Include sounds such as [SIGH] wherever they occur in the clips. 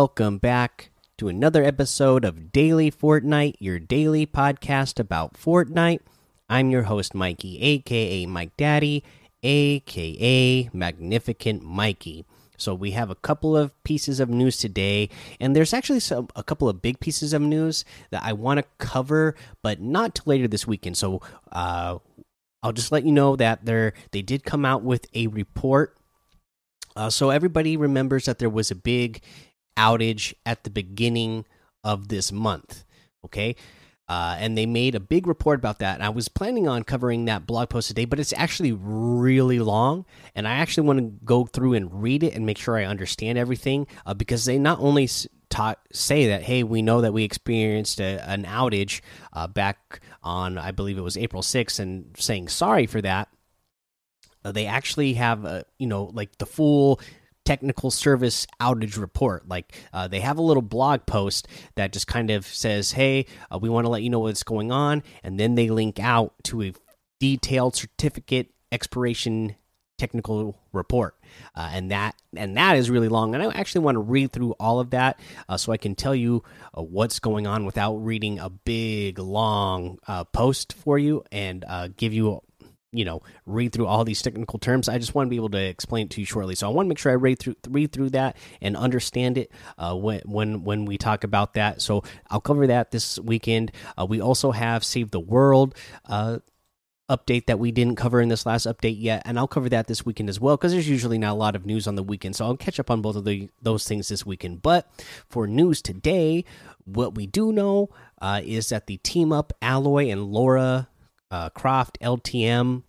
Welcome back to another episode of Daily Fortnite, your daily podcast about Fortnite. I'm your host, Mikey, aka Mike Daddy, aka Magnificent Mikey. So we have a couple of pieces of news today, and there's actually some a couple of big pieces of news that I want to cover, but not till later this weekend. So uh, I'll just let you know that they they did come out with a report. Uh, so everybody remembers that there was a big outage at the beginning of this month. Okay. Uh, and they made a big report about that. And I was planning on covering that blog post today, but it's actually really long, and I actually want to go through and read it and make sure I understand everything uh, because they not only taught say that hey, we know that we experienced a, an outage uh, back on I believe it was April 6th, and saying sorry for that. Uh, they actually have you know like the full technical service outage report. Like uh, they have a little blog post that just kind of says, "Hey, uh, we want to let you know what's going on," and then they link out to a detailed certificate expiration technical report uh, and that and that is really long and i actually want to read through all of that uh, so i can tell you uh, what's going on without reading a big long uh, post for you and uh, give you you know read through all these technical terms. I just want to be able to explain it to you shortly. So i want to make sure i read through read through that and understand it uh, when when when we talk about that. So i'll cover that this weekend. Uh, we also have save the world uh, update that we didn't cover in this last update yet and i'll cover that this weekend as well because there's usually not a lot of news on the weekend. So i'll catch up on both of the those things this weekend. But for news today what we do know uh, is that the team up alloy and laura uh, Croft LTM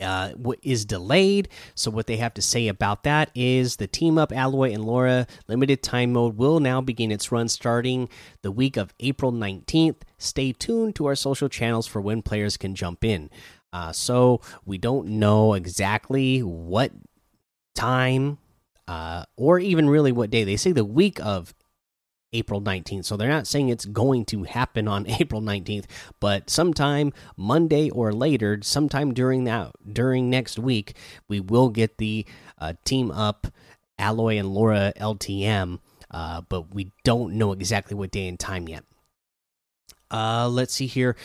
uh, is delayed. So what they have to say about that is the team up Alloy and Laura limited time mode will now begin its run starting the week of April 19th. Stay tuned to our social channels for when players can jump in. Uh, so we don't know exactly what time uh, or even really what day. They say the week of April 19th. So they're not saying it's going to happen on [LAUGHS] April 19th, but sometime Monday or later, sometime during that during next week, we will get the uh, team up Alloy and Laura LTM, uh, but we don't know exactly what day and time yet. Uh, let's see here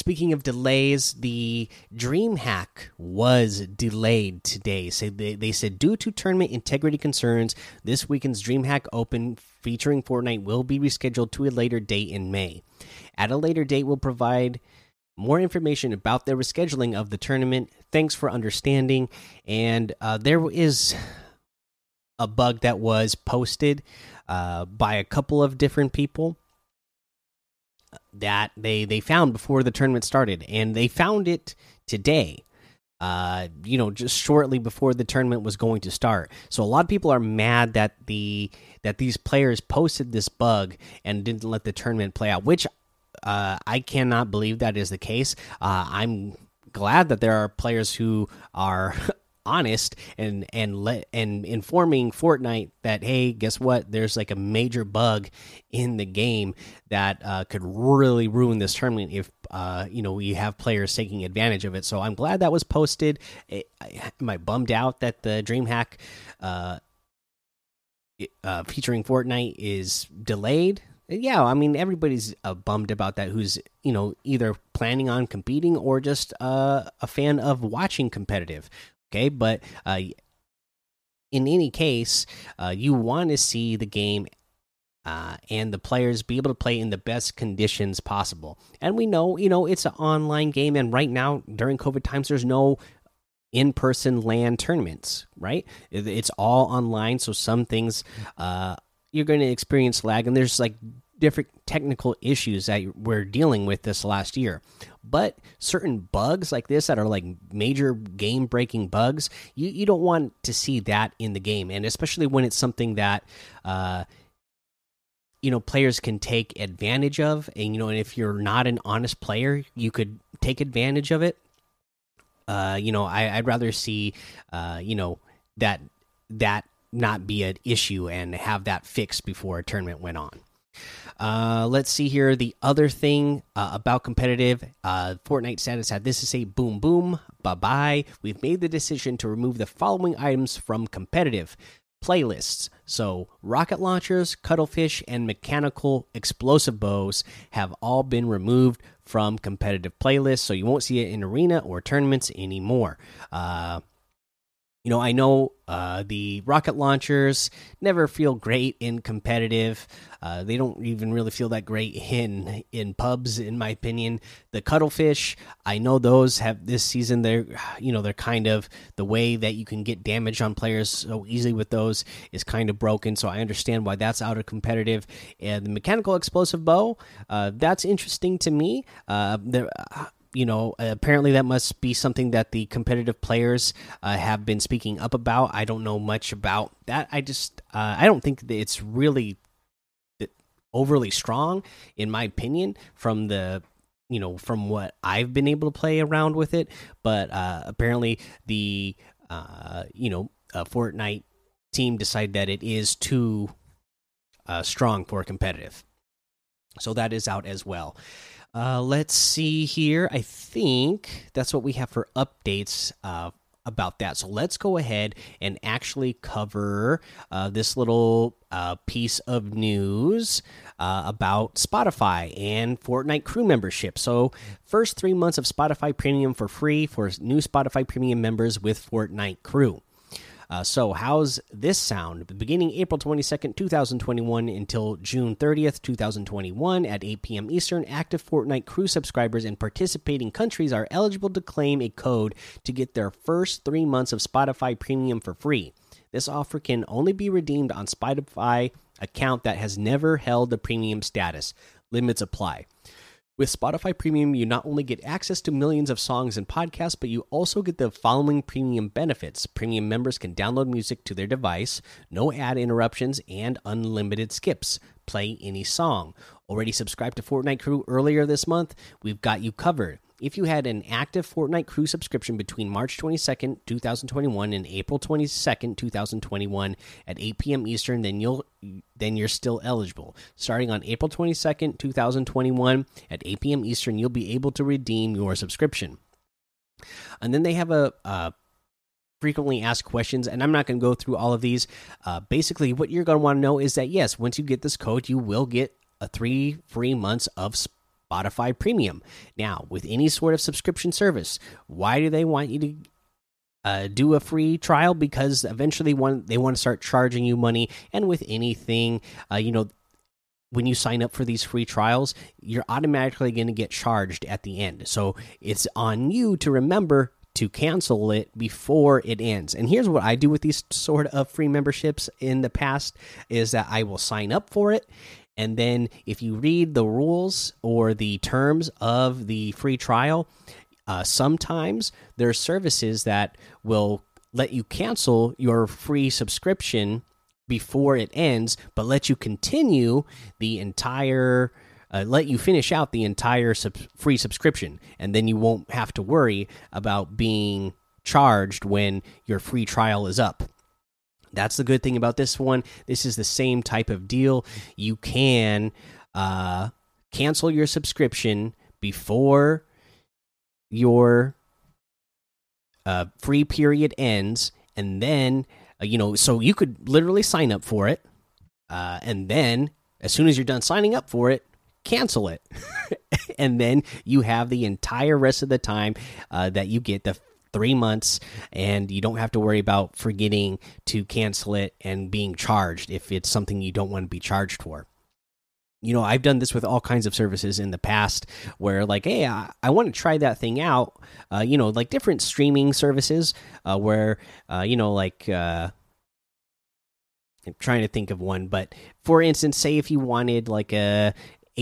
speaking of delays, the DreamHack was delayed today. So they, they said due to tournament integrity concerns, this weekend's DreamHack Open featuring Fortnite will be rescheduled to a later date in May. At a later date, we'll provide more information about the rescheduling of the tournament. Thanks for understanding. And uh, there is a bug that was posted uh, by a couple of different people that they they found before the tournament started, and they found it today. Uh, you know, just shortly before the tournament was going to start. So a lot of people are mad that the that these players posted this bug and didn't let the tournament play out, which uh, I cannot believe that is the case. Uh, I'm glad that there are players who are [LAUGHS] honest and and let and informing Fortnite that hey, guess what? There's like a major bug in the game that uh, could really ruin this tournament if uh, you know we have players taking advantage of it. So I'm glad that was posted. It, am I bummed out that the DreamHack uh, uh, featuring Fortnite is delayed? Yeah, I mean everybody's uh, bummed about that. Who's you know either planning on competing or just uh, a fan of watching competitive. Okay, but uh, in any case, uh, you want to see the game uh, and the players be able to play in the best conditions possible. And we know, you know, it's an online game, and right now during COVID times, there's no in-person LAN tournaments, right? It's all online, so some things uh, you're going to experience lag, and there's like different technical issues that we're dealing with this last year. But certain bugs like this that are like major game breaking bugs, you, you don't want to see that in the game. And especially when it's something that, uh, you know, players can take advantage of. And, you know, and if you're not an honest player, you could take advantage of it. Uh, you know, I, I'd rather see, uh, you know, that that not be an issue and have that fixed before a tournament went on. Uh, let's see here. The other thing uh, about competitive uh, Fortnite status had this to say boom, boom, bye bye. We've made the decision to remove the following items from competitive playlists. So, rocket launchers, Cuddle Fish, and mechanical explosive bows have all been removed from competitive playlists, so you won't see it in arena or tournaments anymore. Uh, you know, I know uh, the rocket launchers never feel great in competitive. Uh, they don't even really feel that great in in pubs, in my opinion. The Cuddle Fish, I know those have this season. They're you know they're kind of the way that you can get damage on players so easily with those is kind of broken. So I understand why that's out of competitive. And the mechanical explosive bow, uh, that's interesting to me. Uh, there you know, apparently that must be something that the competitive players uh, have been speaking up about. I don't know much about that. I just, uh, I don't think that it's really overly strong, in my opinion, from the, you know, from what I've been able to play around with it. But uh, apparently the, uh, you know, Fortnite team decided that it is too uh, strong for competitive. So that is out as well. Uh, let's see here. I think that's what we have for updates uh, about that. So let's go ahead and actually cover uh, this little uh, piece of news uh, about Spotify and Fortnite crew membership. So, first three months of Spotify Premium for free for new Spotify Premium members with Fortnite crew. Uh, so, how's this sound? Beginning April 22nd, 2021 until June 30th, 2021 at 8 p.m. Eastern, active Fortnite crew subscribers in participating countries are eligible to claim a code to get their first three months of Spotify Premium for free. This offer can only be redeemed on Spotify account that has never held the premium status. Limits apply. With Spotify Premium, you not only get access to millions of songs and podcasts, but you also get the following premium benefits. Premium members can download music to their device, no ad interruptions, and unlimited skips. Play any song. Already subscribed to Fortnite Crew earlier this month? We've got you covered. If you had an active Fortnite Crew subscription between March 22nd, 2021 and April 22nd, 2021 at 8 p.m. Eastern, then you'll then you're still eligible. Starting on April 22nd, 2021 at 8 p.m. Eastern, you'll be able to redeem your subscription. And then they have a, a frequently asked questions, and I'm not going to go through all of these. Uh, basically, what you're going to want to know is that yes, once you get this code, you will get a three free months of Spotify Premium. Now, with any sort of subscription service, why do they want you to uh, do a free trial? Because eventually, one they want to start charging you money, and with anything, uh, you know. When you sign up for these free trials, you're automatically going to get charged at the end. So it's on you to remember to cancel it before it ends. And here's what I do with these sort of free memberships in the past is that I will sign up for it and then if you read the rules or the terms of the free trial, uh, sometimes there are services that will let you cancel your free subscription before it ends, but let you continue the entire. Uh, let you finish out the entire sub free subscription, and then you won't have to worry about being charged when your free trial is up. That's the good thing about this one. This is the same type of deal. You can uh, cancel your subscription before your uh, free period ends, and then uh, you know, so you could literally sign up for it, uh, and then as soon as you're done signing up for it, cancel it, [LAUGHS] and then you have the entire rest of the time uh, that you get the three months and you don't have to worry about forgetting to cancel it and being charged if it's something you don't want to be charged for. You know i've done this with all kinds of services in the past where like hey i, I want to try that thing out uh, you know like different streaming services uh, where uh, you know like uh, I'm trying to think of one, but for instance, say if you wanted like a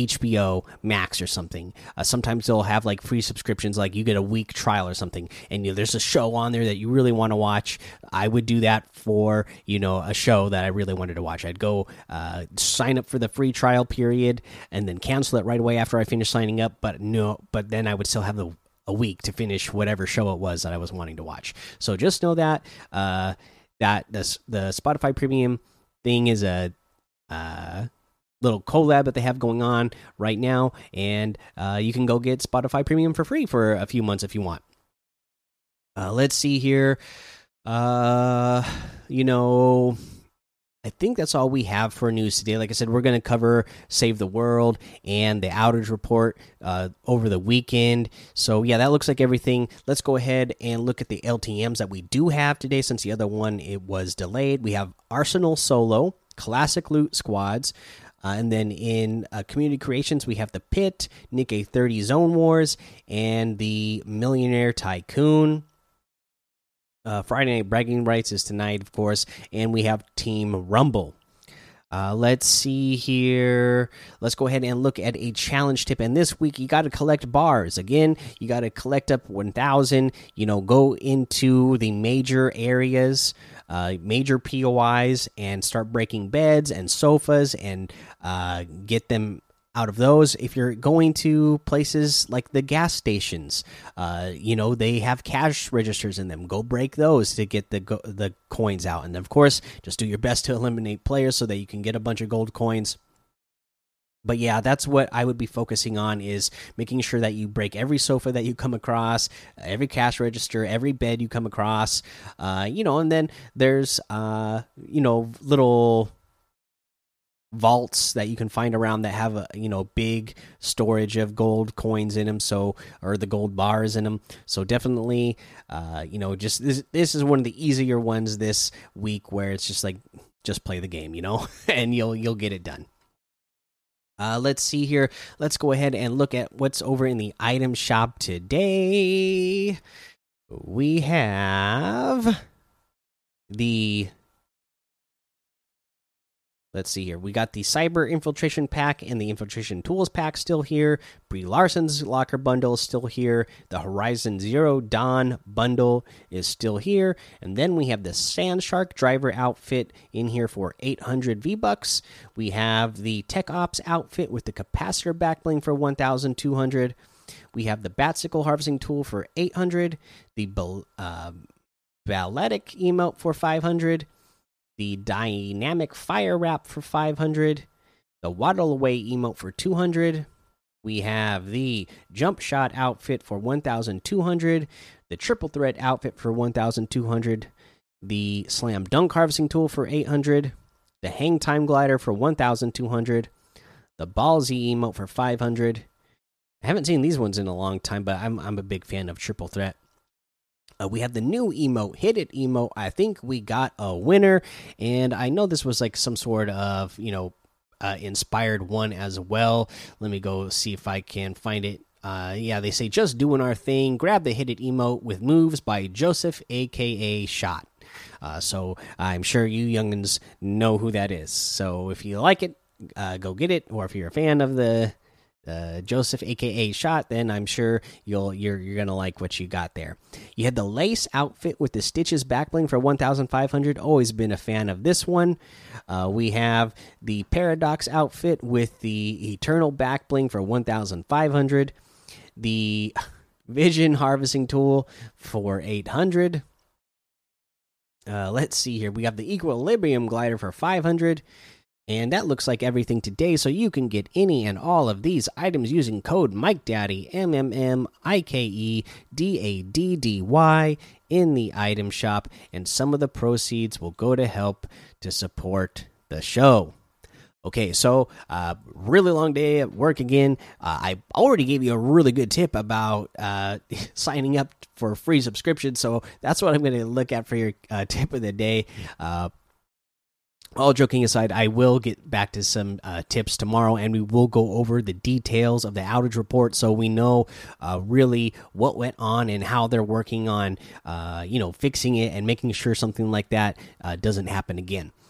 HBO Max or something. Uh, sometimes they'll have like free subscriptions, like you get a week trial or something, and you know, there's a show on there that you really want to watch. I would do that for you know a show that I really wanted to watch. I'd go uh, sign up for the free trial period and then cancel it right away after I finish signing up. But no, but then I would still have the a week to finish whatever show it was that I was wanting to watch. So just know that uh, that the the Spotify Premium thing is a uh, little collab that they have going on right now, and uh, you can go get Spotify Premium for free for a few months if you want. Uh, let's see here. Uh, you know, I think that's all we have for news today. Like I said, we're going to cover Save the World and the outage report uh, over the weekend. So, yeah, that looks like everything. Let's go ahead and look at the LTMs that we do have today since the other one it was delayed. We have Arsenal Solo, Classic Loot Squads. Uh, and then in uh, community creations, we have the Pit, Nikkei 30 Zone Wars, and the Millionaire Tycoon. Uh, Friday Night Bragging Rights is tonight, of course, and we have Team Rumble. Uh, let's see here. Let's go ahead and look at a challenge tip. And this week, you got to collect bars. Again, you got to collect up 1,000. You know, go into the major areas, uh, major POIs, and start breaking beds and sofas and uh, get them out of those. If you're going to places like the gas stations uh, you know they have cash registers in them. Go break those to get the the coins out. And of course just do your best to eliminate players so that you can get a bunch of gold coins but yeah that's what i would be focusing on is making sure that you break every sofa that you come across every cash register every bed you come across uh, you know and then there's uh, you know little vaults that you can find around that have a you know big storage of gold coins in them so or the gold bars in them so definitely uh you know just this this is one of the easier ones this week where it's just like just play the game you know? [LAUGHS] And you'll you'll get it done uh let's see here. Let's go ahead and look at what's over in the item shop today. We have the Let's see here. We got the Cyber Infiltration Pack and the Infiltration Tools Pack still here. Brie Larson's Locker Bundle is still here. The Horizon Zero Dawn Bundle is still here. And then we have the Sand Shark Driver outfit in here for 800 V Bucks. We have the Tech Ops outfit with the Capacitor Backbling for 1,200. We have the Batsicle Harvesting Tool for 800. The uh, Balletic emote for 500 the dynamic fire wrap for 500 the waddle away emote for 200 we have the jump shot outfit for 1200 the triple threat outfit for 1200 the slam dunk harvesting tool for 800 the hang time glider for 1200 the ballsy emote for 500 i haven't seen these ones in a long time but i'm, I'm a big fan of triple threat uh, we have the new emote, hit it emote. I think we got a winner, and I know this was like some sort of you know uh, inspired one as well. Let me go see if I can find it. Uh, yeah, they say just doing our thing. Grab the hit it emote with moves by Joseph, aka Shot. Uh, so I'm sure you youngins know who that is. So if you like it, uh, go get it. Or if you're a fan of the Joseph, aka Shot, then I'm sure you'll you're you're gonna like what you got there. You had the lace outfit with the stitches backbling for 1,500. Always been a fan of this one. Uh, we have the paradox outfit with the eternal backbling for 1,500. The [LAUGHS] vision harvesting tool for 800. Uh, let's see here. We have the equilibrium glider for 500 and that looks like everything today, so you can get any and all of these items using code MikeDaddy, M M M I K E D A D D Y, in the item shop, and some of the proceeds will go to help to support the show. Okay, so uh, really long day at work again. Uh, I already gave you a really good tip about uh, [LAUGHS] signing up for a free subscription, so that's what I'm going to look at for your uh, tip of the day. All joking aside, I will get back to some uh, tips tomorrow, and we will go over the details of the outage report, so we know uh, really what went on and how they're working on, uh, you know, fixing it and making sure something like that uh, doesn't happen again.